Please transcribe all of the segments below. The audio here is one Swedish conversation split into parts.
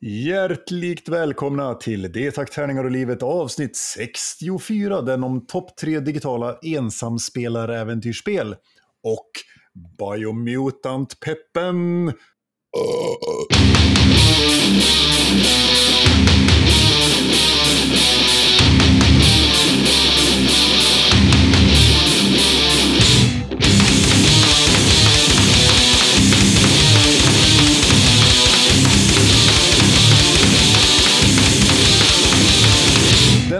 Hjärtligt välkomna till Det tack tärningar och livet avsnitt 64, den om topp tre digitala ensamspelaräventyrsspel och Biomutant-peppen.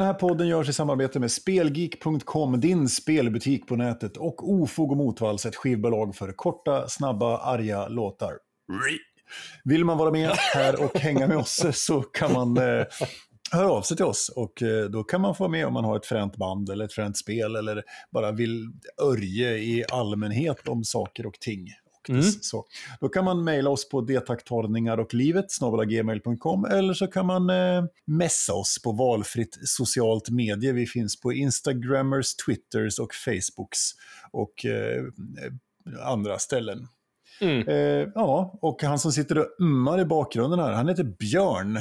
Här podden görs i samarbete med Spelgeek.com, din spelbutik på nätet, och Ofog och Motvalls, ett skivbolag för korta, snabba, arga låtar. Vill man vara med här och hänga med oss så kan man eh, höra av sig till oss. Och eh, då kan man få vara med om man har ett fränt band eller ett fränt spel eller bara vill örje i allmänhet om saker och ting. Mm. så. Då kan man mejla oss på detaktarningar och livet gmail.com eller så kan man eh, messa oss på valfritt socialt medie. Vi finns på Instagrammers, Twitters och Facebooks och eh, andra ställen. Mm. Eh, ja, och han som sitter och ummar i bakgrunden här, han heter Björn.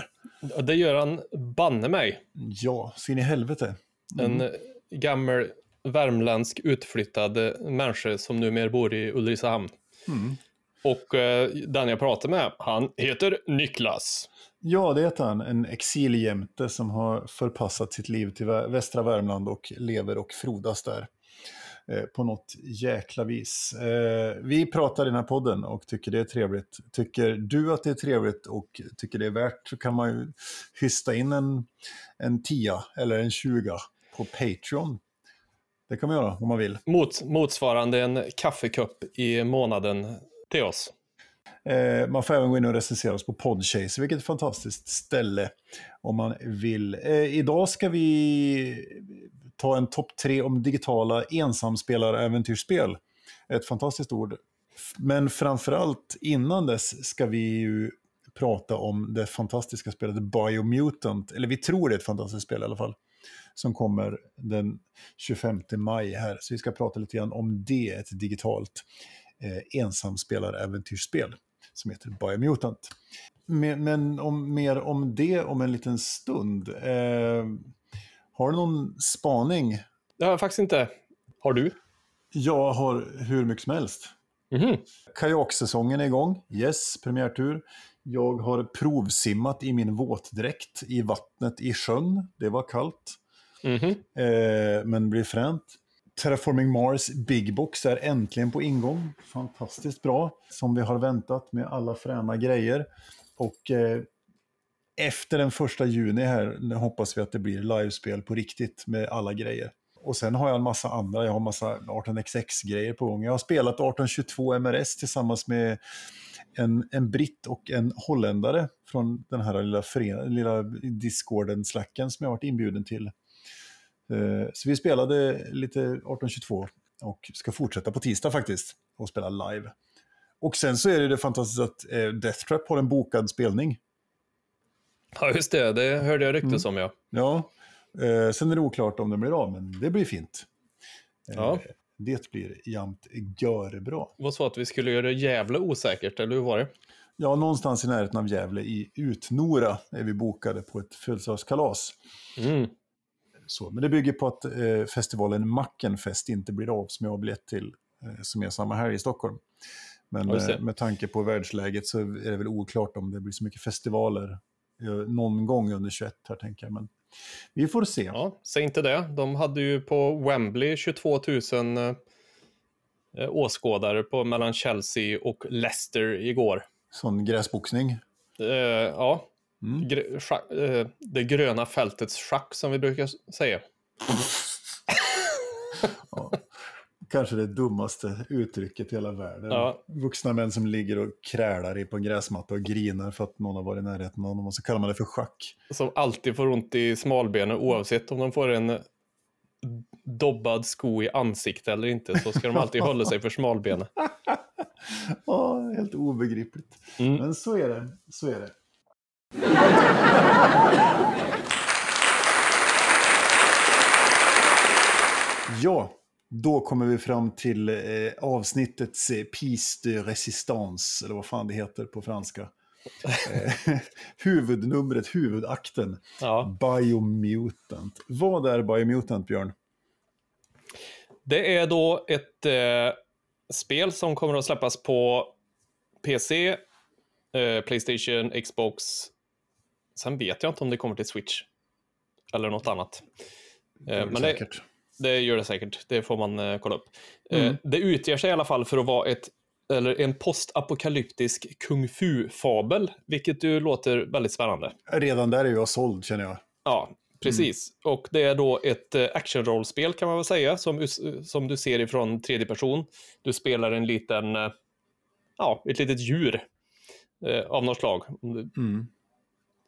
Det gör han banne mig. Ja, så in i helvete. En eh, gammal värmländsk utflyttad eh, människa som numera bor i Ulricehamn. Mm. Och eh, den jag pratar med, han heter Niklas. Ja, det heter han. En exiljämte som har förpassat sitt liv till västra Värmland och lever och frodas där. Eh, på något jäkla vis. Eh, vi pratar i den här podden och tycker det är trevligt. Tycker du att det är trevligt och tycker det är värt så kan man ju hysta in en, en tia eller en tjuga på Patreon. Det kan man göra om man vill. Mot, motsvarande en kaffekopp i månaden till oss. Eh, man får även gå in och recensera oss på Podchaser, vilket är ett fantastiskt ställe om man vill. Eh, idag ska vi ta en topp tre om digitala ensamspelaräventyrsspel. Ett fantastiskt ord. Men framförallt innan dess ska vi ju prata om det fantastiska spelet Biomutant, eller vi tror det är ett fantastiskt spel i alla fall, som kommer den 25 maj här. Så vi ska prata lite grann om det, ett digitalt eh, ensamspelaräventyrsspel som heter Biomutant. Men, men om, mer om det om en liten stund. Eh, har du någon spaning? Det har jag faktiskt inte. Har du? Jag har hur mycket som helst. Mhm. Kajaksäsongen är igång. Yes, premiärtur. Jag har provsimmat i min våtdräkt i vattnet i sjön. Det var kallt, Mhm. eh, men blir fränt. Terraforming Mars Big Box är äntligen på ingång. Fantastiskt bra, som vi har väntat med alla fräna grejer. Och eh, efter den första juni här hoppas vi att det blir livespel på riktigt med alla grejer. Och sen har jag en massa andra, jag har massa 18xx-grejer på gång. Jag har spelat 1822 MRS tillsammans med en, en britt och en holländare från den här lilla, fören- lilla discorden, slacken som jag har varit inbjuden till. Eh, Så vi spelade lite 1822 och ska fortsätta på tisdag faktiskt och spela live. Och sen så är det det fantastiskt att eh, Death Trap har en bokad spelning. Ja, just det. Det hörde jag ryktes om, ja. Ja, eh, sen är det oklart om det blir av, men det blir fint. Ja. Det blir jämt görbra. Var så att vi skulle göra jävla osäkert, eller hur var det? Ja, någonstans i närheten av Gävle i Utnora är vi bokade på ett födelsedagskalas. Mm. Så, men det bygger på att eh, festivalen Mackenfest inte blir av som jag har biljett till, eh, som är samma här i Stockholm. Men eh, med tanke på världsläget så är det väl oklart om det blir så mycket festivaler eh, någon gång under 21 här tänker jag. Men vi får se. Ja, säg inte det. De hade ju på Wembley 22 000 eh, åskådare på, mellan Chelsea och Leicester igår. Sån gräsboxning. Eh, ja, Mm. Gr- schack, eh, det gröna fältets schack som vi brukar säga. Ja. Kanske det dummaste uttrycket i hela världen. Ja. Vuxna män som ligger och krälar i på en gräsmatta och grinar för att någon har varit i närheten av dem och så kallar man det för schack. Som alltid får ont i smalbenen oavsett om de får en dobbad sko i ansiktet eller inte så ska de alltid hålla sig för smalbenen. Ja, helt obegripligt. Mm. Men så är det. Så är det. Ja, då kommer vi fram till eh, avsnittets eh, Piece de Resistance, eller vad fan det heter på franska. Eh, huvudnumret, huvudakten. Ja. Biomutant. Vad är Biomutant, Björn? Det är då ett eh, spel som kommer att släppas på PC, eh, Playstation, Xbox. Sen vet jag inte om det kommer till Switch. Eller något annat. Eh, men det, säkert. det gör det säkert. Det får man eh, kolla upp. Eh, Mm. det utger sig i alla fall för att vara ett eller en postapokalyptisk kung fu-fabel, vilket ju låter väldigt spännande. Redan där är jag såld, känner jag. Ja, precis. Och det är då ett actionrollspel kan man väl säga, som, som du ser ifrån tredje person. Du spelar en liten, ja, ett litet djur eh, av något slag. Mm.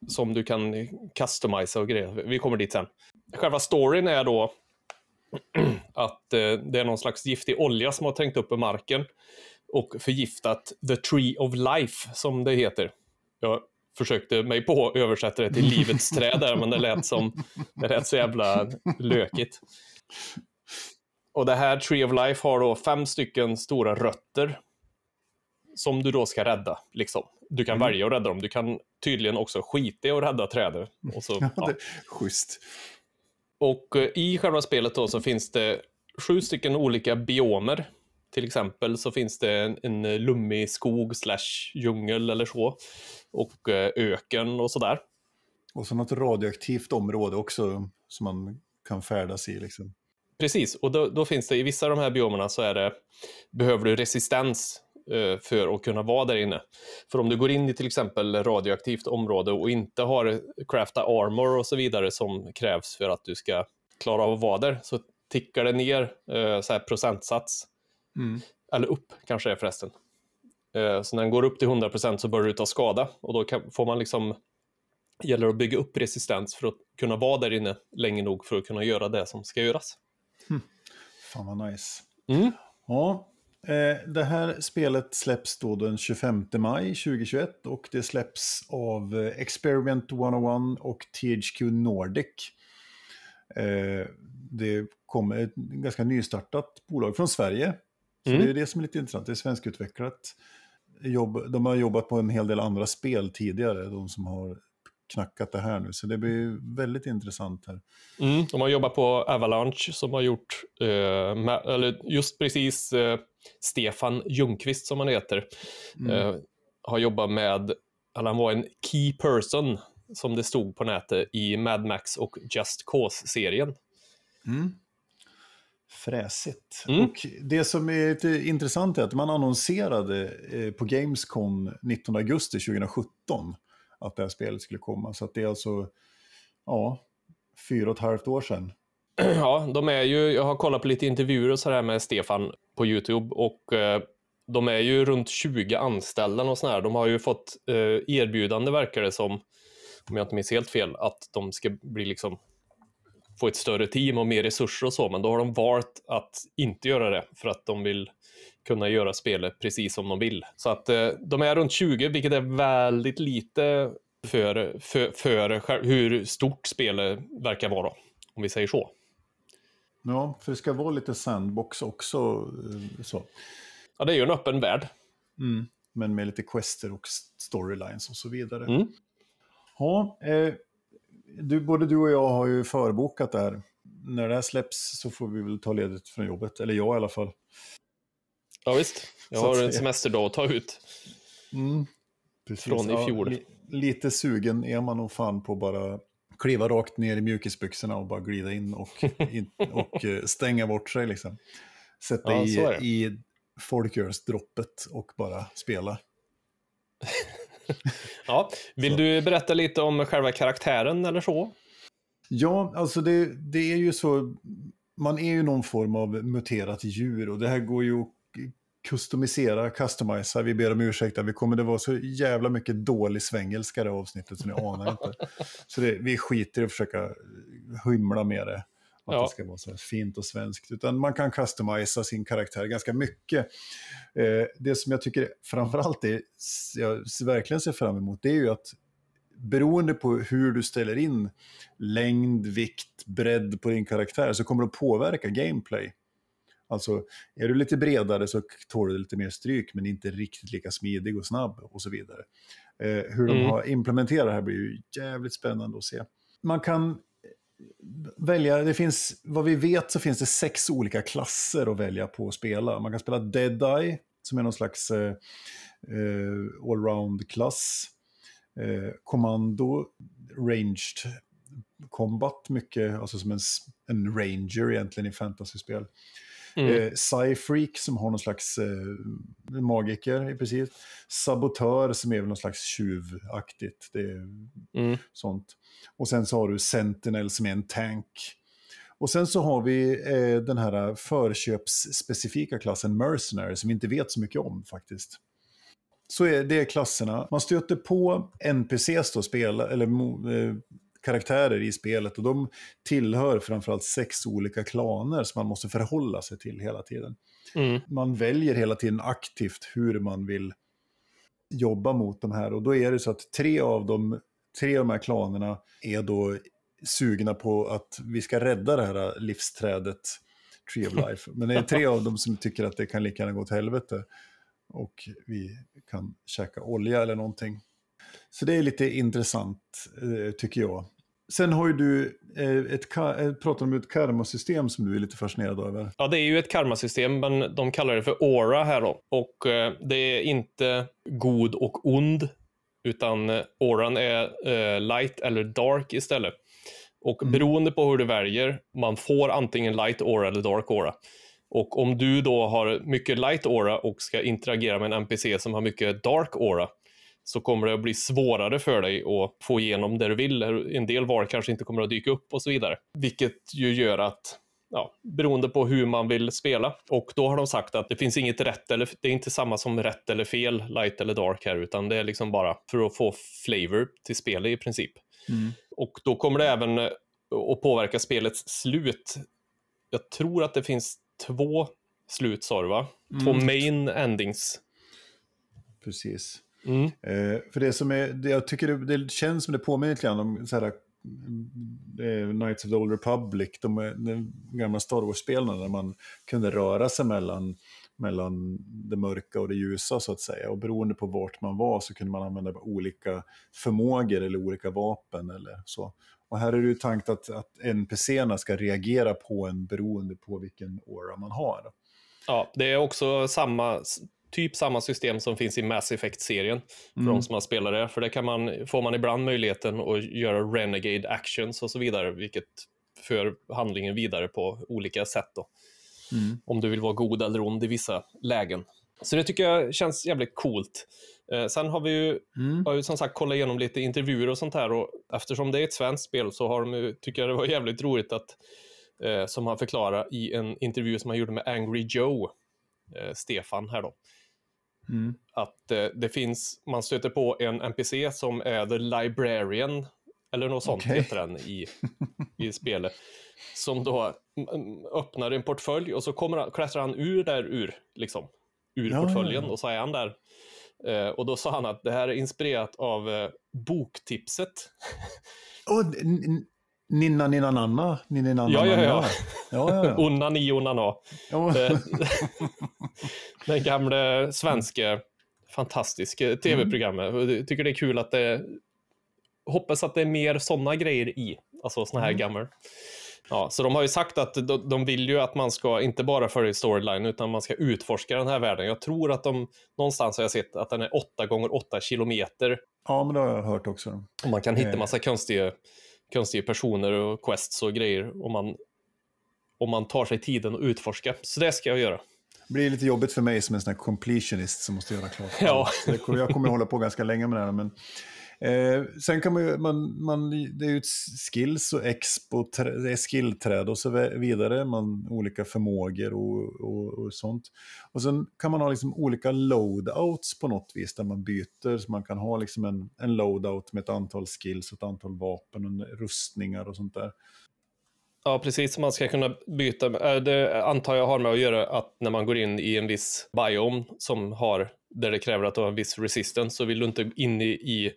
Som du kan customisa och grejer. Vi kommer dit sen. Själva storyn är då att eh, det är någon slags giftig olja som har trängt upp i marken och förgiftat the tree of life, som det heter. Jag försökte mig på att översätta det till livets träd där, men det lät, som, det lät så jävla lökigt. Och det här Tree of Life har då fem stycken stora rötter som du då ska rädda. Liksom. Du kan välja att rädda dem. Du kan tydligen också skita i att rädda trädet. Och så, Ja, ja. schysst. Och eh, i själva spelet då så finns det sju stycken olika biomer. Till exempel så finns det en, en lummig skog slash djungel eller så. Och eh, öken och sådär. Och så något radioaktivt område också som man kan färdas i. Liksom. Precis, och då, då finns det i vissa av de här biomerna så är det, behöver du resistens för att kunna vara där inne. För om du går in i till exempel radioaktivt område och inte har crafta armor och så vidare som krävs för att du ska klara av att vara där, så tickar det ner eh, så här procentsats. Mm. Eller upp kanske det är förresten. Eh, så när den går upp till 100% så börjar du ta skada och då kan, får man liksom gäller att bygga upp resistens för att kunna vara där inne länge nog för att kunna göra det som ska göras. Fan vad nice. Mm. Ja, eh, det här spelet släpps då den 25 maj 2021 och det släpps av eh, Experiment 101 och THQ Nordic. Eh, det kommer ett ganska nystartat bolag från Sverige. Så Mm. det är det som är lite intressant, det är svenskutvecklat. Jobb, de har jobbat på en hel del andra spel tidigare, de som har knackat det här nu. Så det blir väldigt intressant här. Mm, de har jobbat på Avalanche som har gjort, eh, med, eller just precis eh, Stefan Ljungqvist som han heter, eh, har jobbat med, eller han var en key person som det stod på nätet i Mad Max och Just Cause-serien. Mm. Fräsigt. Mm. Och det som är lite intressant är att man annonserade eh, på Gamescom 19 augusti 2017 att det här spelet skulle komma. Så att det är alltså, ja, fyra och ett halvt år sedan. Ja, de är ju, jag har kollat på lite intervjuer och sådär med Stefan på YouTube och eh, de är ju runt 20 anställda och sådär. De har ju fått eh, erbjudande verkar det som, om jag inte minns helt fel, att de ska bli liksom få ett större team och mer resurser och så, men då har de valt att inte göra det för att de vill kunna göra spelet precis som de vill. Så att eh, de är runt 20, vilket är väldigt lite för, för, för hur stort spelet verkar vara, om vi säger så. Ja, för det ska vara lite sandbox också. eh, Så. Ja, det är ju en öppen värld. Men med lite quester och storylines och så vidare. Mm. Ja, eh, du, både du och jag har ju förbokat det här. När det här släpps så får vi väl ta ledigt från jobbet, eller jag i alla fall. Ja, visst. Jag har en semesterdag att ta ut. Precis, Från i fjol. li, lite sugen är man nog fan på bara kliva rakt ner i mjukisbyxorna och bara glida in och, in, och eh, stänga bort sig liksom. Sätta Ja, i, i folkölsdroppet och bara spela. Ja. Vill Så. du berätta lite om själva karaktären eller så? Ja, alltså det, det är ju så, man är ju någon form av muterat djur och det här går ju att customisera, customisa, vi ber om ursäkt, vi kommer det vara så jävla mycket dålig svengelska i det avsnittet så ni anar inte. Så det, vi skiter i att försöka hymla med det, att Ja. det ska vara så fint och svenskt, utan man kan customisa sin karaktär ganska mycket. Eh, det som jag tycker framförallt är, jag verkligen ser fram emot, det är ju att beroende på hur du ställer in längd, vikt, bredd på din karaktär så kommer det att påverka gameplay. Alltså, är du lite bredare så tål du lite mer stryk men inte riktigt lika smidig och snabb och så vidare. Eh, hur de har implementerat det här blir ju jävligt spännande att se. Man kan välja, det finns, vad vi vet så finns det sex olika klasser att välja på att spela. Man kan spela Deadeye, som är någon slags eh, eh, allround-klass. Eh, kommando, ranged combat, mycket, alltså som en, en ranger egentligen i fantasyspel. Mm. Eh, Psy-freak som har någon slags eh, magiker i princip. Sabotör som är väl någon slags tjuvaktigt. Det är mm. sånt. Och sen så har du Sentinel som är en tank. Och sen så har vi eh, den här förköpsspecifika klassen Mercenary som vi inte vet så mycket om faktiskt. Så är det klasserna. Man stöter på NPCs då, spela, eller eh, karaktärer i spelet och de tillhör framförallt sex olika klaner som man måste förhålla sig till hela tiden. Mm. Man väljer hela tiden aktivt hur man vill jobba mot de här och då är det så att tre av dem, tre av de här klanerna är då sugna på att vi ska rädda det här livsträdet Tree of Life. Men det är tre av dem som tycker att det kan lika gärna gå till helvete. Och vi kan käka olja eller någonting. Så det är lite intressant, eh, tycker jag. Sen har ju du eh, ett, eh, pratat om ett karmasystem som du är lite fascinerad över. Ja, det är ju ett karmasystem, men de kallar det för aura här då. Och det är inte god och ond, utan auran är light eller dark istället. Och mm. beroende på hur du väljer, man får antingen light aura eller dark aura. Och om du då har mycket light aura och ska interagera med en NPC som har mycket dark aura, så kommer det att bli svårare för dig att få igenom det du vill. En del val kanske inte kommer att dyka upp och så vidare. Vilket ju gör att ja, beroende på hur man vill spela. Och då har de sagt att det finns inget rätt eller det är inte samma som rätt eller fel, light eller dark här, utan det är liksom bara för att få flavor till spelet i princip. Mm. Och då kommer det även att påverka spelets slut. Jag tror att det finns två slut, sa du va? Två mm. main endings. Precis. Mm. Eh, för det som är, det, jag tycker det, det, känns som det påminner lite grann om så här, eh, Knights of the Old Republic, de, de gamla Star Wars-spelen där man kunde röra sig mellan, mellan det mörka och det ljusa så att säga. Och beroende på vart man var så kunde man använda olika förmågor eller olika vapen eller så. Och här är det ju tankt att, att NPCerna ska reagera på en beroende på vilken aura man har. Ja, det är också samma typ samma system som finns i Mass Effect-serien. För mm. de som har spelat det. För det kan man, får man ibland möjligheten att göra Renegade Actions och så vidare. Vilket för handlingen vidare på olika sätt. Då. Mm. Om du vill vara god eller ond i vissa lägen. Så det tycker jag känns jävligt coolt. Eh, sen har vi ju, mm. har ju som sagt kollat igenom lite intervjuer och sånt här och eftersom det är ett svenskt spel så har de ju, tycker jag det var jävligt roligt att eh, som han förklarar i en intervju som han gjorde med Angry Joe, eh, Stefan här då, Mm. Att eh, det finns, man stöter på en NPC som är The Librarian, eller något sånt okay. heter den i, i spelet. Som då öppnar en portfölj och så kommer klättrar han ur där ur, liksom, ur ja, portföljen ja. och så är han där. Eh, och då sa han att det här är inspirerat av eh, boktipset. Oh, Ninna Ninna Nanna? Ninna, nanna, ja, ja, ja. ja, ja, ja. Onna ni onna Ja. Eh, den gamla svenska fantastiska tv-programmet. Jag tycker det är kul att det... Hoppas att det är mer sådana grejer i. Alltså sådana här mm. gamla. Ja, så de har ju sagt att de, de vill ju att man ska inte bara följa storyline utan man ska utforska den här världen. Jag tror att de, någonstans har jag sett att den är 8 gånger 8 kilometer. Ja, men det har jag hört också. Och man kan hitta eh. massa konstiga konstiga personer och quests och grejer om man, om man tar sig tiden att utforska. Så det ska jag göra. Det blir lite jobbigt för mig som en sån här completionist som måste göra klart. Ja. Jag kommer att hålla på ganska länge med det här. Men, eh, sen kan man ju, man, man, det är ju ett skills och expo, det är skillträd och så vidare. Man, olika förmågor och, och, och, sånt. Och sen kan man ha liksom olika loadouts på något vis där man byter. Så man kan ha liksom en, en loadout med ett antal skills, ett antal vapen och rustningar och sånt där. Ja, precis. Man ska kunna byta. Eh, det antar jag har med att göra att när man går in i en viss biom som har, där det kräver att du har en viss resistance, så vill du inte in i, i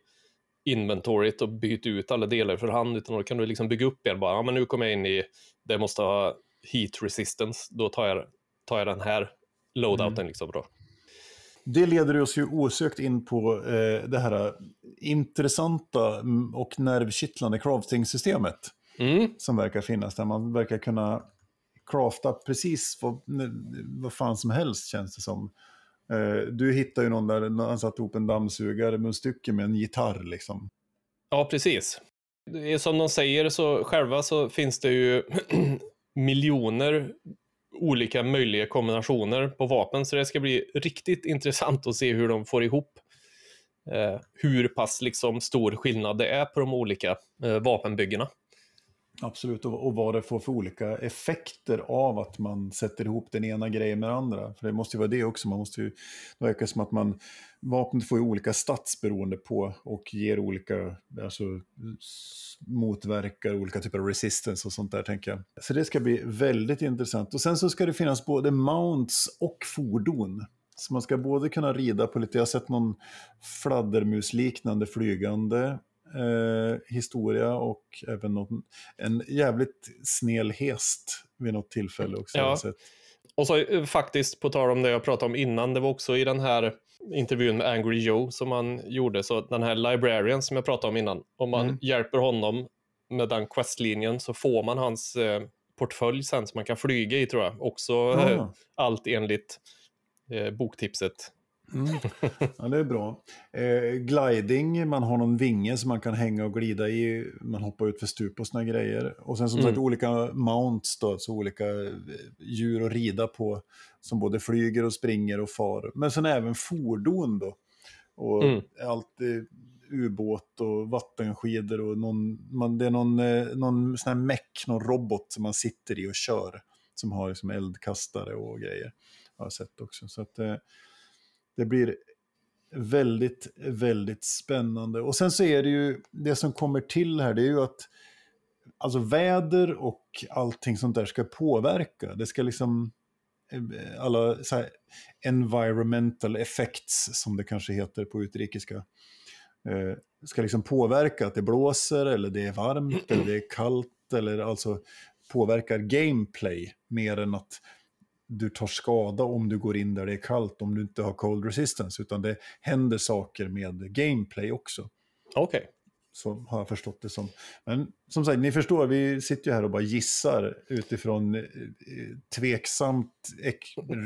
inventoriet och byta ut alla delar för hand, utan då kan du liksom bygga upp en bara, ja men nu kommer jag in i, det måste ha heat resistance, då tar jag, tar jag den här loadouten mm. liksom då. det leder oss ju osökt in på eh, det här intressanta mm, och nervkittlande crafting-systemet. Mm. Som verkar finnas, där man verkar kunna crafta precis vad, vad fan som helst känns det som. Eh, du hittade ju någon där, han satte ihop en dammsugare med en stycke med en gitarr liksom. Ja, precis. Det är som de säger så själva så finns det ju miljoner olika möjliga kombinationer på vapen, så det ska bli riktigt intressant att se hur de får ihop eh, hur pass liksom stor skillnad det är på de olika eh, vapenbyggena. Absolut, och, och vad det får för olika effekter av att man sätter ihop den ena grejen med den andra. För det måste ju vara det också, man måste ju, det verkar som att man, vapnet får ju olika stats beroende på och ger olika, alltså motverkar olika typer av resistance och sånt där tänker jag. Så det ska bli väldigt intressant. Och sen så ska det finnas både mounts och fordon. Så man ska både kunna rida på lite, jag har sett någon fladdermusliknande flygande eh, historia och även någon, en jävligt snäll häst vid något tillfälle också. Ja. Och så eh, faktiskt, på tal om det jag pratade om innan, det var också i den här intervjun med Angry Joe som man gjorde, så den här librarian som jag pratade om innan, om man mm. hjälper honom med den questlinjen så får man hans eh, portfölj sen som man kan flyga i tror jag. Också eh, allt enligt eh, boktipset. Mm. Ja, det är bra. Eh, gliding, man har någon vinge som man kan hänga och glida i. Man hoppar ut för stup och såna grejer. Och sen som mm. sagt olika mounts, då, så olika eh, djur att rida på. Som både flyger och springer och far. Men sen även fordon då. Och mm. allt eh, ubåt och vattenskidor och någon, man, det är någon, eh, någon sån här meck, någon robot som man sitter i och kör. Som har liksom eldkastare och grejer. Har jag sett också. Så att, eh, det blir väldigt, väldigt spännande. Och sen så är det ju, det som kommer till här, det är ju att alltså väder och allting sånt där ska påverka. Det ska liksom, eh, alla så här, environmental effects, som det kanske heter på utrikiska, eh, ska liksom påverka att det blåser, eller det är varmt, eller det är kallt, eller alltså påverkar gameplay mer än att du tar skada om du går in där det är kallt, om du inte har cold resistance, utan det händer saker med gameplay också. Okej. Okay. Så har jag förstått det som. Men som sagt, ni förstår, vi sitter ju här och bara gissar utifrån eh, tveksamt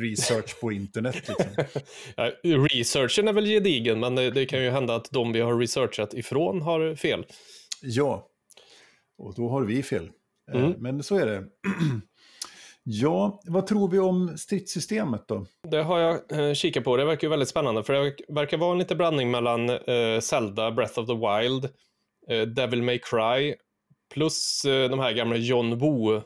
research på internet. Liksom. ja, researchen är väl gedigen, men det, det kan ju hända att de vi har researchat ifrån har fel. Ja, och då har vi fel. Eh, mm. Men så är det. Ja, vad tror vi om stridssystemet då? Det har jag eh, kikat på. Det verkar ju väldigt spännande för det verkar vara en lite blandning mellan eh, Zelda, Breath of the Wild, eh, Devil May Cry plus eh, de här gamla John Woo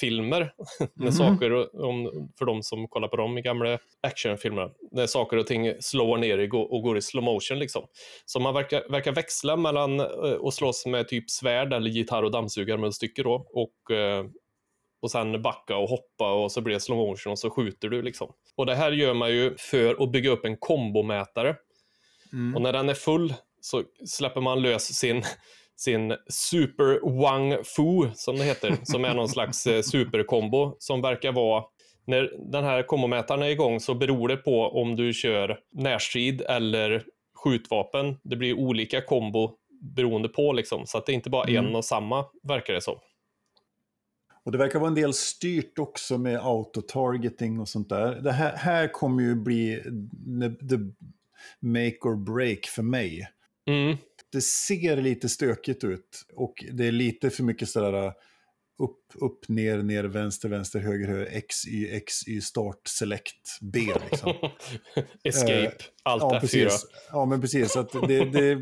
filmer med mm. saker om, för de som kollar på dem i gamla actionfilmer. När saker och ting slår ner och går i slow motion liksom. Så man verkar, verkar växla mellan att eh, slåss med typ svärd eller gitarr och dammsugare med stycke då och eh, och sen backa och hoppa och så blir det slow motion och så skjuter du liksom. Och det här gör man ju för att bygga upp en kombomätare. Mm. Och när den är full så släpper man lös sin, sin Super Wang Fu, som det heter, som är någon slags eh, superkombo som verkar vara när den här kombomätaren är igång så beror det på om du kör närstrid eller skjutvapen. Det blir olika kombo beroende på liksom, så att det är inte bara mm. en och samma verkar det som. Och det verkar vara en del styrt också med autotargeting och sånt där. Det här, här kommer ju bli the, make or break för mig. Mm. Det ser lite stökigt ut och det är lite för mycket sådär uh, upp, upp, ner, ner, vänster, vänster, höger, höger, X, Y, X, Y, start, select, B liksom. Escape, eh, allt ja, F4. Precis. Ja, men precis. Att det, det,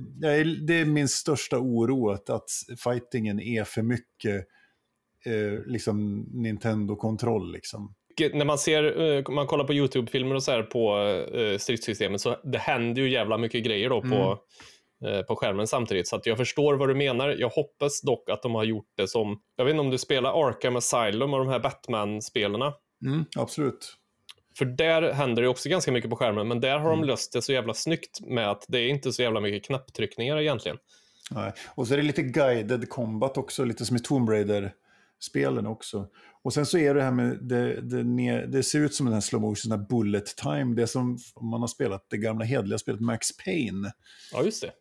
det är min största oro, att, att fightingen är för mycket eh, liksom Nintendo-kontroll. Liksom. När man ser, eh, man kollar på YouTube-filmer och så här på eh, stridssystemet så det händer ju jävla mycket grejer då på, mm. eh, på skärmen samtidigt. Så jag förstår vad du menar. Jag hoppas dock att de har gjort det som, jag vet inte om du spelar Arkham Asylum och de här Batman-spelarna. Mm, absolut. För där händer det också ganska mycket på skärmen, men där har mm. de löst det så jävla snyggt med att det är inte så jävla mycket knapptryckningar egentligen. Nej. Och så är det lite guided combat också, lite som i Tomb Raider spelen också. Och sen så är det här med, det, det, det ser ut som den här slow motion, den här bullet time, det som om man har spelat det gamla hedliga spelet Max Payne. Ja, just det.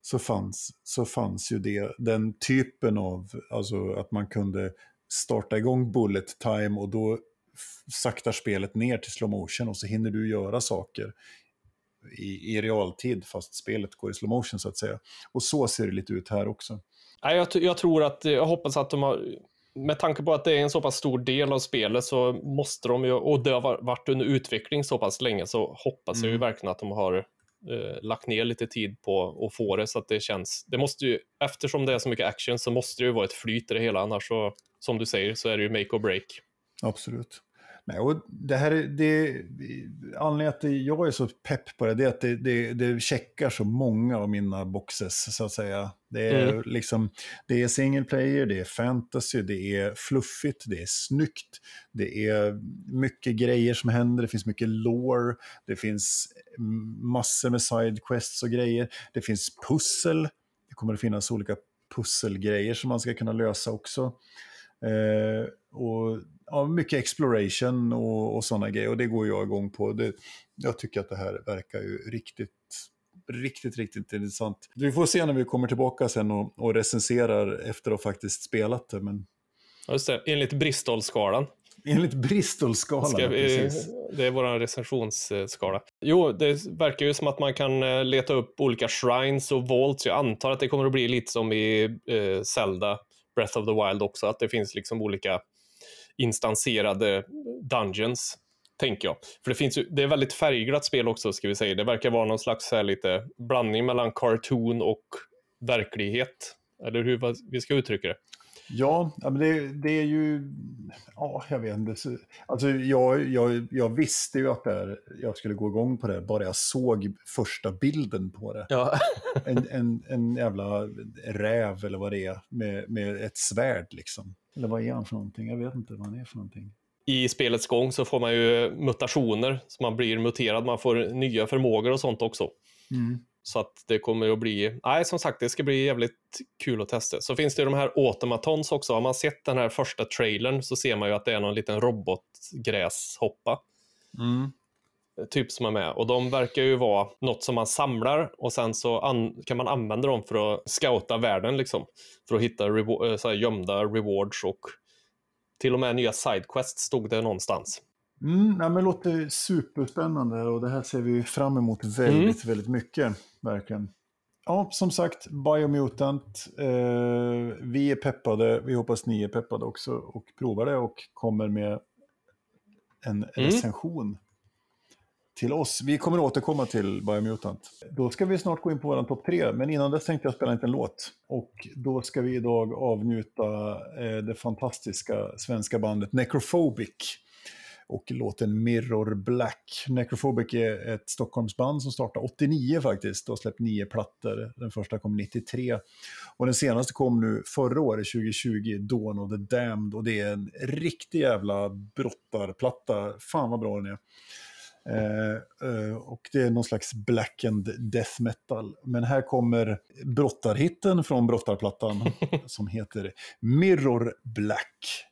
Så fanns, så fanns ju det, den typen av, alltså att man kunde starta igång bullet time och då saktar spelet ner till slow motion och så hinner du göra saker i, i realtid fast spelet går i slow motion så att säga. Och så ser det lite ut här också. jag, jag tror att, jag hoppas att de har med tanke på att det är en så pass stor del av spelet så måste de ju, och det har varit under utveckling så pass länge, så hoppas mm. jag ju mm. verkligen att de har eh, lagt ner lite tid på att få det så att det känns, det måste ju, eftersom det är så mycket action så måste det ju vara ett flyt i det hela, annars så, som du säger, så är det ju make or break. Absolut. Nej, och det här är, det, anledningen att jag är så pepp på det, det är att det, det, det checkar så många av mina boxes, så att säga. Det är, mm. liksom, det är single player, det är fantasy, det är fluffigt, det är snyggt, det är mycket grejer som händer, det finns mycket lore, det finns massor med sidequests och grejer, det finns pussel, det kommer att finnas olika pusselgrejer som man ska kunna lösa också. Eh, och ja, mycket exploration och, och sådana grejer. Och det går jag igång på. Det, jag tycker att det här verkar ju riktigt, riktigt, riktigt intressant. Vi får se när vi kommer tillbaka sen och, och recenserar efter att ha faktiskt spelat det. Men... Just det, enligt Bristol-skalan. Enligt Bristol-skalan, precis. Det är vår recensionsskala. Jo, det verkar ju som att man kan eh, leta upp olika shrines och vaults. Jag antar att det kommer att bli lite som i eh, Zelda Breath of the Wild också, att det finns liksom olika instanserade dungeons, tänker jag. För det finns ju, det är väldigt färgglatt spel också, ska vi säga. Det verkar vara någon slags här lite blandning mellan cartoon och verklighet. Eller hur vi ska uttrycka det. Ja, men det, det är ju... Ja, jag vet inte. Alltså, jag, jag, jag visste ju att där, jag skulle gå igång på det, bara jag såg första bilden på det. Ja. en, en, en jävla räv eller vad det är, med, med ett svärd liksom. Eller vad är han för någonting? Jag vet inte vad han är för någonting. I spelets gång så får man ju mutationer, så man blir muterad, man får nya förmågor och sånt också. Mm. Så att det kommer att bli, nej som sagt det ska bli jävligt kul att testa. Så finns det de här automatons också. Har man sett den här första trailern så ser man ju att det är någon liten robotgräshoppa. Mm. Typ som är med. Och de verkar ju vara något som man samlar och sen så kan man använda dem för att scouta världen liksom. För att hitta revo- eh, så här gömda rewards och till och med nya sidequests stod det någonstans. Mm, nej, men det låter superspännande och det här ser vi fram emot väldigt, mm. väldigt mycket. Verkligen. Ja, som sagt, Biomutant. Eh, vi är peppade, vi hoppas ni är peppade också och provar det och kommer med en mm. recension till oss. Vi kommer återkomma till Biomutant. Då ska vi snart gå in på vår topp tre, men innan dess tänkte jag spela en liten låt. Och då ska vi idag avnjuta eh, det fantastiska svenska bandet Necrophobic och låten Mirror Black. Necrophobic är ett Stockholmsband som startade 89 faktiskt och har släppt nio plattor. Den första kom 93. Och den senaste kom nu förra året, 2020, Dawn of the Damned. Och det är en riktig jävla brottarplatta. Fan vad bra den är. Eh, eh, och det är någon slags black and death metal. Men här kommer brottarhitten från brottarplattan som heter Mirror Black.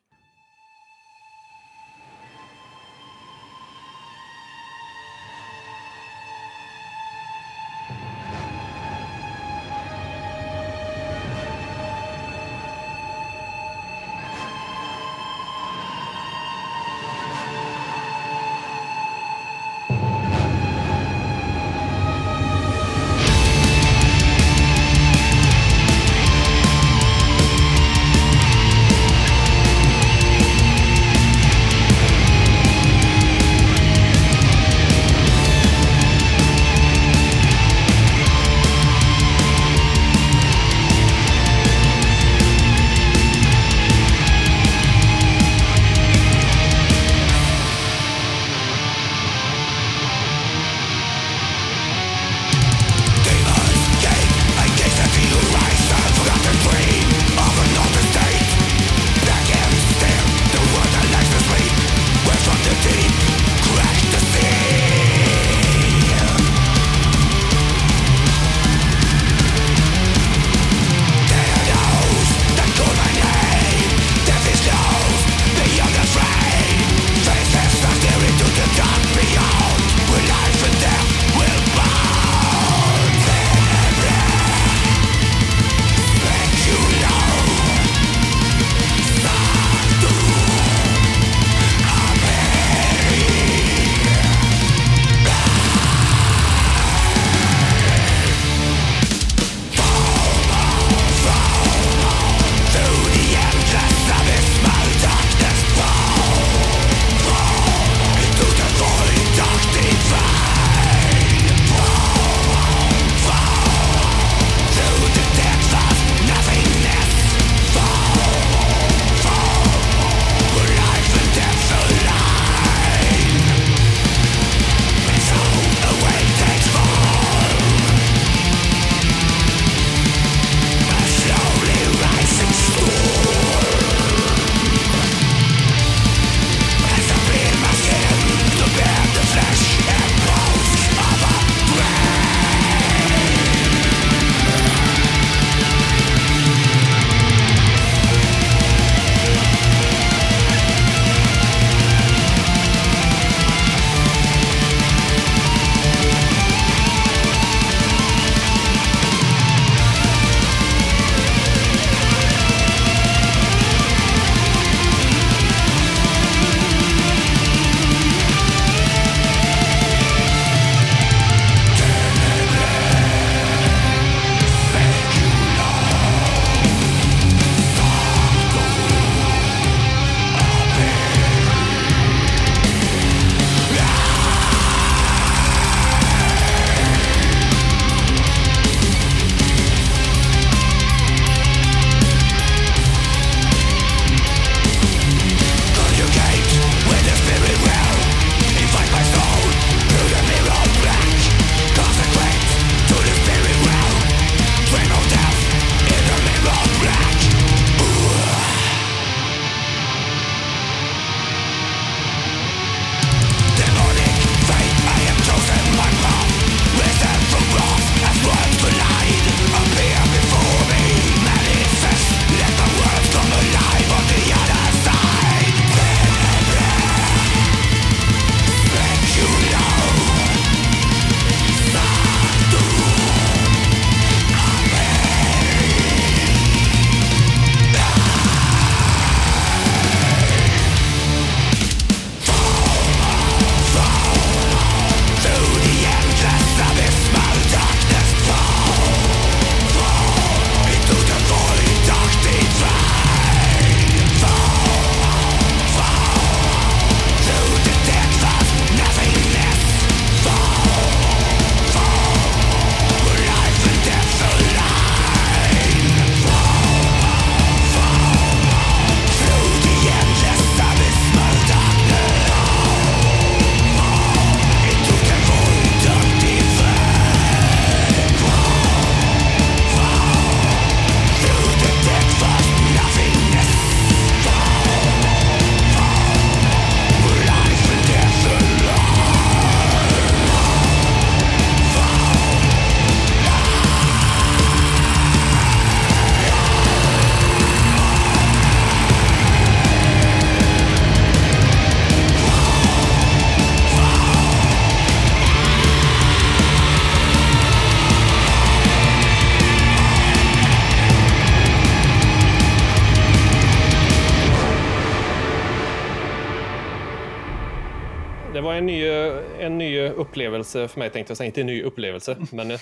Upplevelse för mig tänkte jag säga. Inte en ny upplevelse, men eh,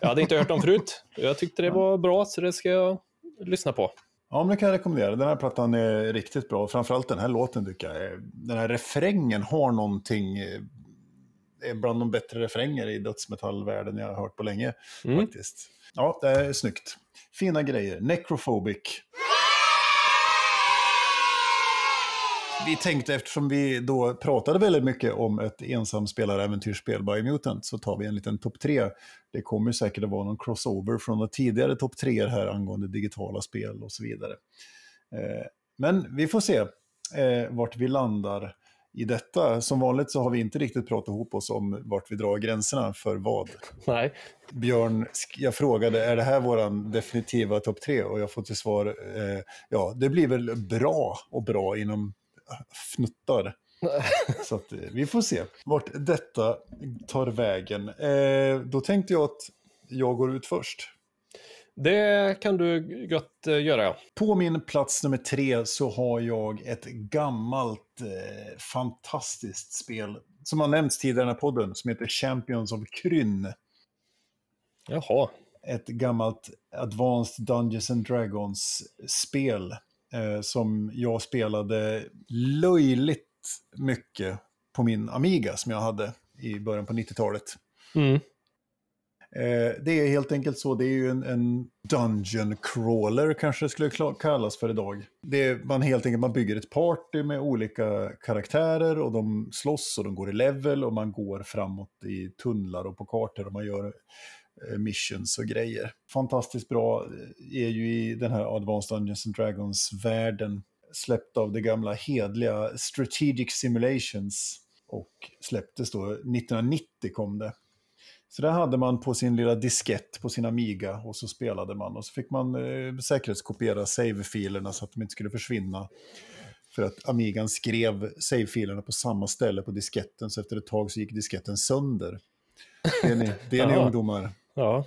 jag hade inte hört dem förut. Jag tyckte det var bra, så det ska jag lyssna på. Ja, men det kan jag rekommendera. Den här plattan är riktigt bra. Framförallt den här låten tycker jag. Den här refrängen har någonting, eh, är bland de bättre refränger i dödsmetallvärlden jag har hört på länge. Mm. faktiskt. Ja, det är snyggt. Fina grejer. Necrophobic. Vi tänkte, eftersom vi då pratade väldigt mycket om ett ensamspelaräventyrsspel by Mutant, så tar vi en liten topp tre. Det kommer säkert att vara någon crossover från de tidigare topp tre här angående digitala spel och så vidare. Eh, Men vi får se eh, vart vi landar i detta. Som vanligt så har vi inte riktigt pratat ihop oss om vart vi drar gränserna för vad. Nej, Björn, jag frågade, är det här våran definitiva topp tre? Och jag får till svar, eh, ja, det blir väl bra och bra inom fnuttar. Så att, eh, vi får se vart detta tar vägen. Eh, då tänkte jag att jag går ut först. det kan du gött eh, göra ja. På min plats nummer tre så har jag ett gammalt eh, fantastiskt spel som har nämnts tidigare i den här podden som heter Champions of Kryn. Jaha. ett gammalt Advanced Dungeons and Dragons-spel eh, som jag spelade löjligt mycket på min Amiga som jag hade i början på 90-talet. Mm. Eh, det är helt enkelt så, det är ju en, en dungeon crawler kanske det skulle kallas för idag. Det är, man helt enkelt man bygger ett party med olika karaktärer och de slåss och de går i level och man går framåt i tunnlar och på kartor och man gör missions och grejer. Fantastiskt bra eh, är ju i den här Advanced Dungeons and Dragons-världen släppt av det gamla hedliga Strategic Simulations och släpptes då 1990 kom det. Så där hade man på sin lilla diskett på sin Amiga och så spelade man. Och så fick man eh, säkerhetskopiera save-filerna så att de inte skulle försvinna. För att Amigan skrev save-filerna på samma ställe på disketten så efter ett tag så gick disketten sönder. Det är ni, det är ni ungdomar. Ja.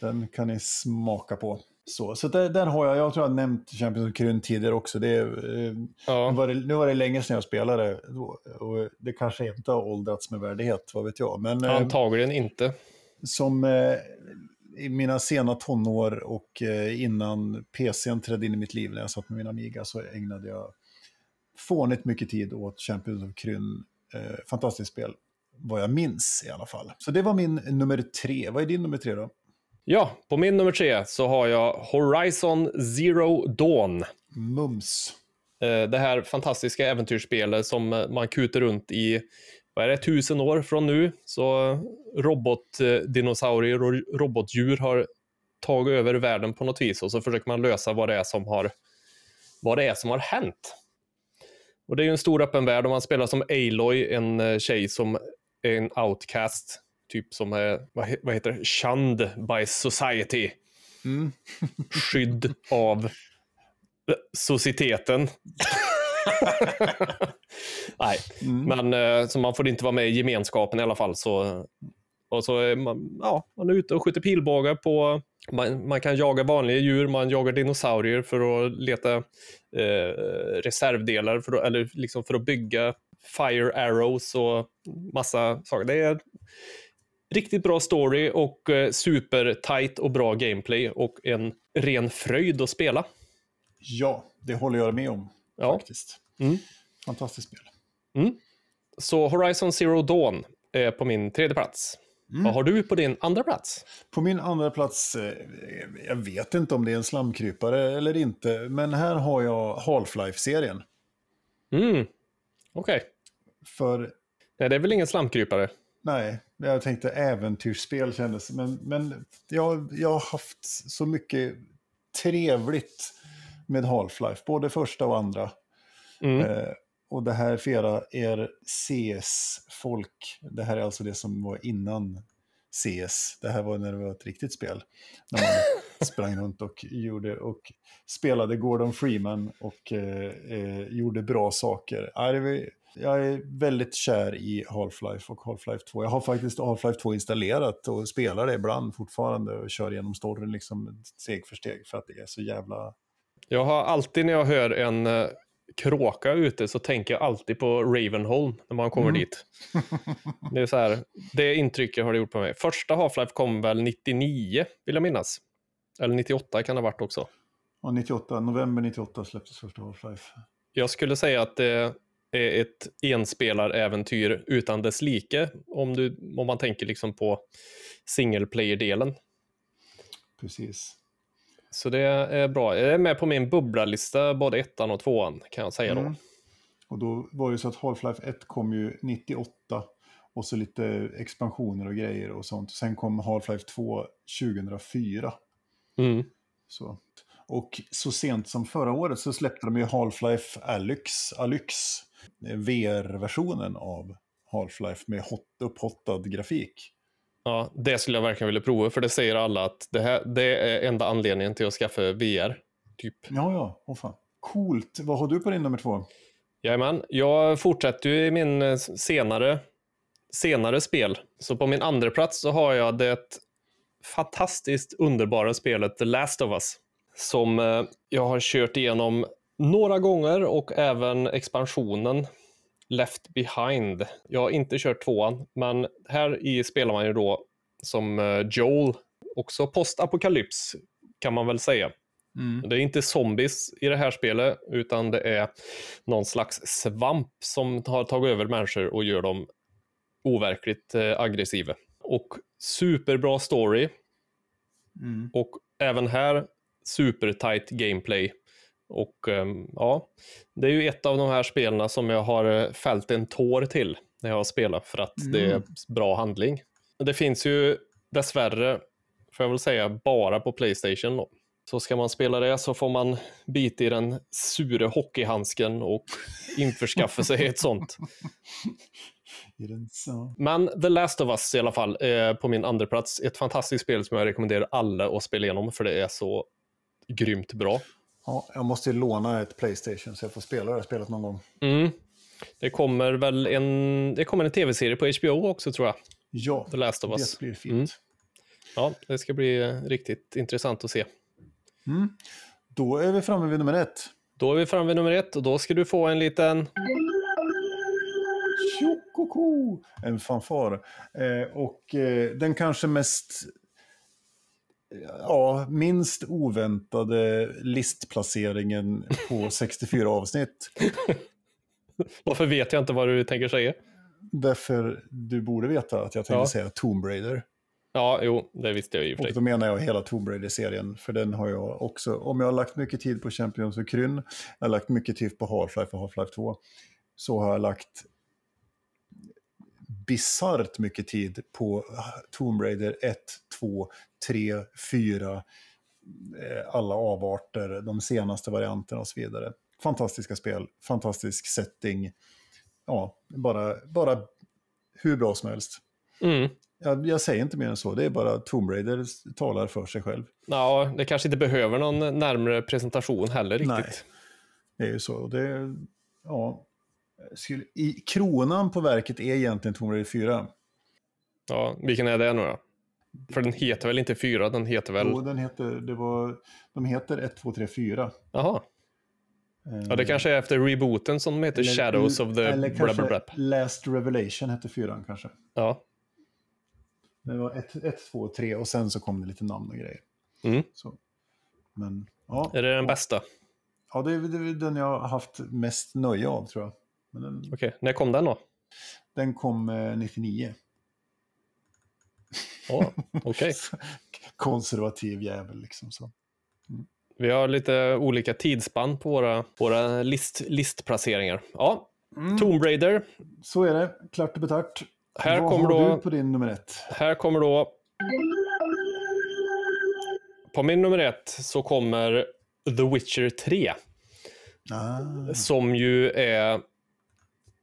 Den kan ni smaka på. Så, så där, där har jag, jag tror jag har nämnt Champions of Kryn tidigare också. Det, eh, nu, ja. var det, nu var det länge sedan jag spelade och det kanske inte har åldrats med värdighet, vad vet jag. Men, eh, Antagligen inte. som eh, i mina sena tonår och eh, innan PCn trädde in i mitt liv när jag satt med min Amiga så ägnade jag fånigt mycket tid åt Champions of Kryn. Eh, fantastiskt spel, vad jag minns i alla fall. Så det var min nummer tre. Vad är din nummer tre då? Ja, på min nummer tre så har jag Horizon Zero Dawn. Mums. Eh, Det här fantastiska äventyrsspelet som eh, man kuter runt i, vad är det, tusen år från nu. Så eh, robotdinosaurier och robotdjur har tagit över världen på något vis och så försöker man lösa vad det är som har, vad det är som har hänt. Och det är ju en stor öppen värld och man spelar som Aloy, en tjej som en outcast, typ som är, vad he- vad heter det, shunned by society. Mm. Skydd av societeten. Nej, Mm. men eh, så man får inte vara med i gemenskapen i alla fall. Så, och så är man, ja, man är ute och skjuter pilbågar på... Man, man kan jaga vanliga djur, man jagar dinosaurier för att leta eh, reservdelar, för att, eller liksom för att bygga fire arrows och massa saker. Det är riktigt bra story och eh, super tight och bra gameplay och en ren fröjd att spela. Ja, det håller jag med om Ja. faktiskt. Mm. Fantastiskt spel. Så Horizon Zero Dawn är på min tredje plats. Vad har du på din andra plats? På min andra plats, eh, jag vet inte om det är en slamkrypare eller inte, men här har jag Half-Life-serien. Mm. Okej. För, Nej, det är väl ingen slamkrypare? nej, jag tänkte äventyrsspel kändes, men, men jag, jag har haft så mycket trevligt med Half-Life, både första och andra. Mm. Eh, och det här för era, er CS-folk, det här är alltså det som var innan CS. Det här var när det var ett riktigt spel. När man sprang runt och, gjorde, och spelade Gordon Freeman och eh, eh, gjorde bra saker. Jag är väldigt kär i Half-Life och Half-Life 2. Jag har faktiskt Half-Life 2 installerat och spelar det ibland fortfarande och kör igenom storyn liksom steg för steg för att det är så jävla... Jag har alltid när jag hör en, eh, kråka ute så tänker jag alltid på Ravenholm när man kommer Mm. dit. Det är så här, det intrycket har det gjort på mig. Första Half-Life kom väl 99, vill jag minnas. Eller 98 kan det ha varit också. Och 98, november 98 släpptes första Half-Life. Jag skulle säga att det är ett enspelaräventyr utan dess like, om, du, om man tänker liksom på single player-delen. Precis. Så det är bra. Jag är med på min bubblalista, både ettan och tvåan, kan jag säga då. Mm. Och då var det så att Half-Life 1 kom ju 98 och så lite expansioner och grejer och sånt. Sen kom Half-Life 2 2004. Mm. Så. Och så sent som förra året så släppte de ju Half-Life Alyx, Alyx eh, VR-versionen av Half-Life med hot, upphottad grafik. Ja, det skulle jag verkligen vilja prova, för det säger alla att det, här, det är enda anledningen till att skaffa VR. Typ. Ja, ja, åh fan. Coolt. Vad har du på din nummer två? Jajamän, jag fortsätter ju i min eh, senare, senare spel. Så på min andra plats så har jag det fantastiskt underbara spelet The Last of Us. Som eh, jag har kört igenom några gånger och även expansionen Left Behind. Jag har inte kört tvåan, men här i spelar man ju då som eh, Joel, också postapokalyps kan man väl säga. Det är inte zombies i det här spelet, utan det är någon slags svamp som har tagit över människor och gör dem overkligt eh, aggressiva. Och superbra story. Mm. Och även här supertight gameplay. Och ehm, ja, det är ju ett av de här spelen som jag har eh, fällt en tår till när jag har spelat för att det är Mm. bra handling. Det finns ju dessvärre, får jag väl säga, bara på Playstation då. Så ska man spela det så får man bita i den sure hockeyhandsken och införskaffa sig ett sånt. Men The Last of Us i alla fall är på min andra plats. Ett fantastiskt spel som jag rekommenderar alla att spela igenom för det är så grymt bra. Ja, jag måste ju låna ett Playstation så jag får spela det här spelet någon gång. Mm. Det kommer väl en, det kommer en tv-serie på HBO också tror jag. Ja, The Last of Us. det blir fint. Mm. Ja, det ska bli eh, riktigt intressant att se. Mm. Då är vi framme vid nummer ett. Då är vi framme vid nummer ett och då ska du få en liten... Tjokoko! En fanfar. Eh, och eh, den kanske mest, ja, minst oväntade listplaceringen på 64 avsnitt. Varför vet jag inte vad du tänker säga? Därför du borde veta att jag tänkte Ja. säga Tomb Raider. Ja, jo, det visste jag i och Och då menar jag hela Tomb Raider-serien. För den har jag också, om jag har lagt mycket tid på Champions och Kryn, jag har lagt mycket tid på Half-Life och Half-Life 2, så har jag lagt bisarrt mycket tid på Tomb Raider 1, 2, 3, 4, eh, alla avarter, de senaste varianterna och så vidare. Fantastiska spel, fantastisk setting. Ja, bara, bara hur bra som helst. Mm. Jag, jag säger inte mer än så, det är bara Tomb Raider talar för sig själv. Ja, det kanske inte behöver någon närmare presentation heller riktigt. Nej. Det är ju så. Det, ja, skulle, i, kronan på verket är egentligen Tomb Raider 4. Ja, vilken är det nu då? För den heter väl inte fyra, den heter väl... Jo, den heter, det var, de heter 1, 2, 3, 4. Jaha. Ja, det kanske är efter rebooten som heter Shadows of the Eller blah, kanske blah, blah. Last Revelation hette 4 kanske. Ja. Det var 1, 2, 3 och sen så kom det lite namn och grejer. Mm. Så. Men ja, Är det den bästa? ja det, är, det är den jag har haft mest nöje av tror jag. Den, Okej, när kom den då? den kom eh, 99. Ja, okej. Konservativ jävel liksom. Så. Vi har lite olika tidsspann på våra, våra list, listplaceringar. Ja, Tomb Raider. så är det, klart och betart. Här Vad kommer har då- du på din nummer ett? Här kommer då... På min nummer ett så kommer The Witcher 3. Ah, Som ju är...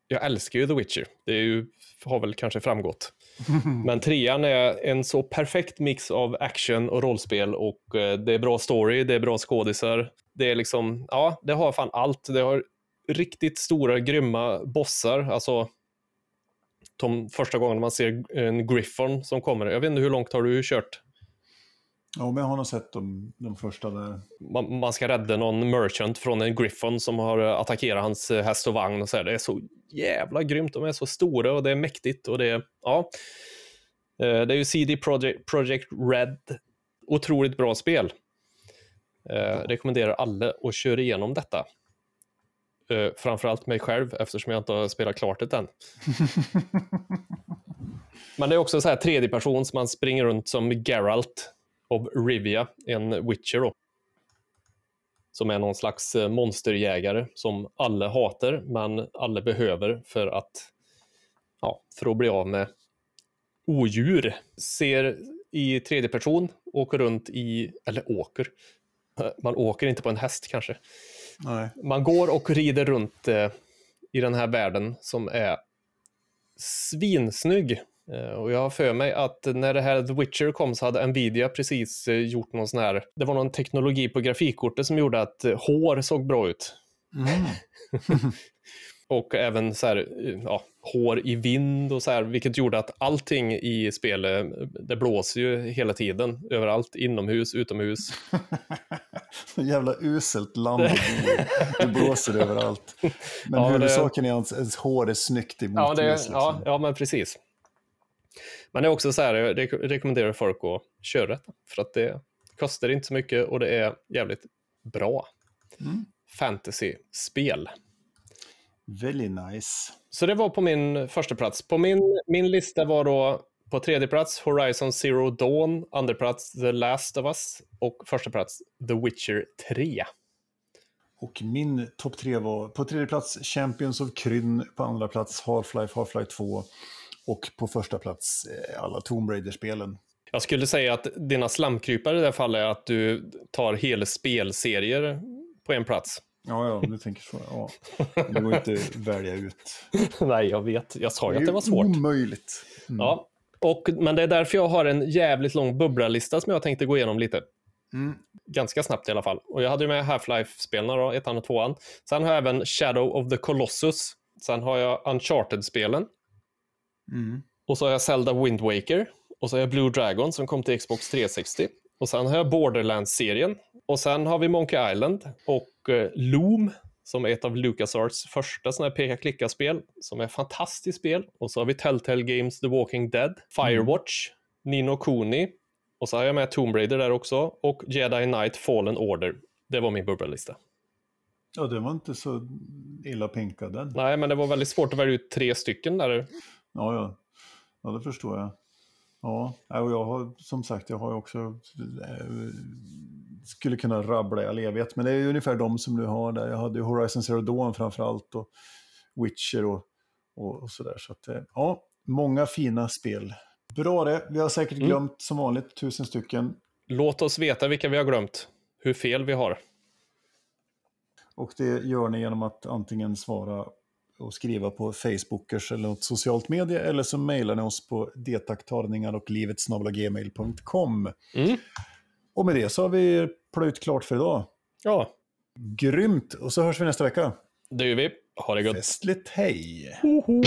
Jag älskar ju The Witcher. Det ju, har väl kanske framgått. Men trean är en så perfekt mix av action och rollspel och eh, det är bra story, det är bra skådisar. Det är liksom, ja, det har fan allt. Det har riktigt stora, grymma bossar. Alltså, de första gången man ser en Griffon som kommer. Jag vet inte, hur långt har du kört? Ja, men jag har nog sett de, de första där. Man, man ska rädda någon merchant från en griffon som har attackerat hans eh, häst och vagn och så här. Det är så jävla grymt. De är så stora och det är mäktigt och det är, ja. Eh, det är ju CD Projekt, Projekt Red. Otroligt bra spel. Eh, rekommenderar alla att köra igenom detta. Eh, framförallt mig själv eftersom jag inte har spelat klart det än. Men det är också så här tredje person som man springer runt som Geralt av Rivia, en Witcher då. Som är någon slags eh, monsterjägare som alla hatar, men alla behöver för att, ja, för att bli av med odjur. Ser i tredje person, åker runt i, eller åker, man åker inte på en häst kanske. Nej. Man går och rider runt eh, i den här världen som är svinsnygg. Eh, och jag har för mig att när det här The Witcher kom så hade Nvidia precis eh, gjort någon sån här, det var någon teknologi på grafikkortet som gjorde att eh, hår såg bra ut. Mm. Och även så här, ja, hår i vind och så här, vilket gjorde att allting i spelet, det blåser ju hela tiden, överallt, inomhus, utomhus. Så jävla uselt land. Det blåser överallt. Men Ja, det- huvudsaken är att ens, hår är snyggt i Ja, det, motljus. Liksom. ja, ja, men precis. Men det är också så här, jag rek- rekommenderar folk att köra detta. För att det kostar inte så mycket och det är jävligt bra Mm. fantasy-spel. Very nice. Så det var på min första plats. På min, min lista var då på tredje plats Horizon Zero Dawn, andra plats The Last of Us och första plats The Witcher 3. Och min topp tre var på tredje plats Champions of Kryn, på andra plats Half-Life, Half-Life 2 och på första plats eh, alla Tomb Raider-spelen. Jag skulle säga att dina slamkrypare i det här fallet är att du tar hela spelserier på en plats. Ja, ja, du tänker så. Ja. Det går inte att välja ut. Nej, jag vet. Jag sa ju att är det var svårt. omöjligt. Mm. Ja, och, men det är därför jag har en jävligt lång bubblalista som jag tänkte gå igenom lite. Mm. Ganska snabbt i alla fall. Och jag hade ju med Half-Life-spelarna ettan och tvåan. Sen har jag även Shadow of the Colossus. Sen har jag Uncharted-spelen. Mm. Och så har jag Zelda Wind Waker. Och så har jag Blue Dragon som kom till Xbox 360. Och sen har jag Borderlands-serien. Och sen har vi Monkey Island och eh, Loom som är ett av LucasArts första sådana här peka-klicka-spel som är fantastiskt spel. Och så har vi Telltale Games The Walking Dead, Firewatch, Nino Kuni och så har jag med Tomb Raider där också och Jedi Knight Fallen Order. Det var min bubbellista. Ja, det var inte så illa pinkad den. Nej, men det var väldigt svårt att välja ut tre stycken där. Ja, ja. Ja, det förstår jag. Ja, och jag har som sagt, jag har också eh, skulle kunna rabbla i all evighet, men det är ju ungefär de som du har där. Jag hade ju Horizon Zero Dawn framför allt och Witcher och, och, och sådär. Så att, eh, ja, många fina spel. Bra det. Vi har säkert Mm. glömt som vanligt tusen stycken. Låt oss veta vilka vi har glömt. Hur fel vi har. Och det gör ni genom att antingen svara och skriva på Facebookers eller något socialt media eller så mejlar ni oss på detaktarningar och livetsgmail.com. Mm. Och med det så har vi plöjt klart för idag. Ja. Grymt! Och så hörs vi nästa vecka. Det gör vi. Ha det gott. Festligt hej! Ho, ho.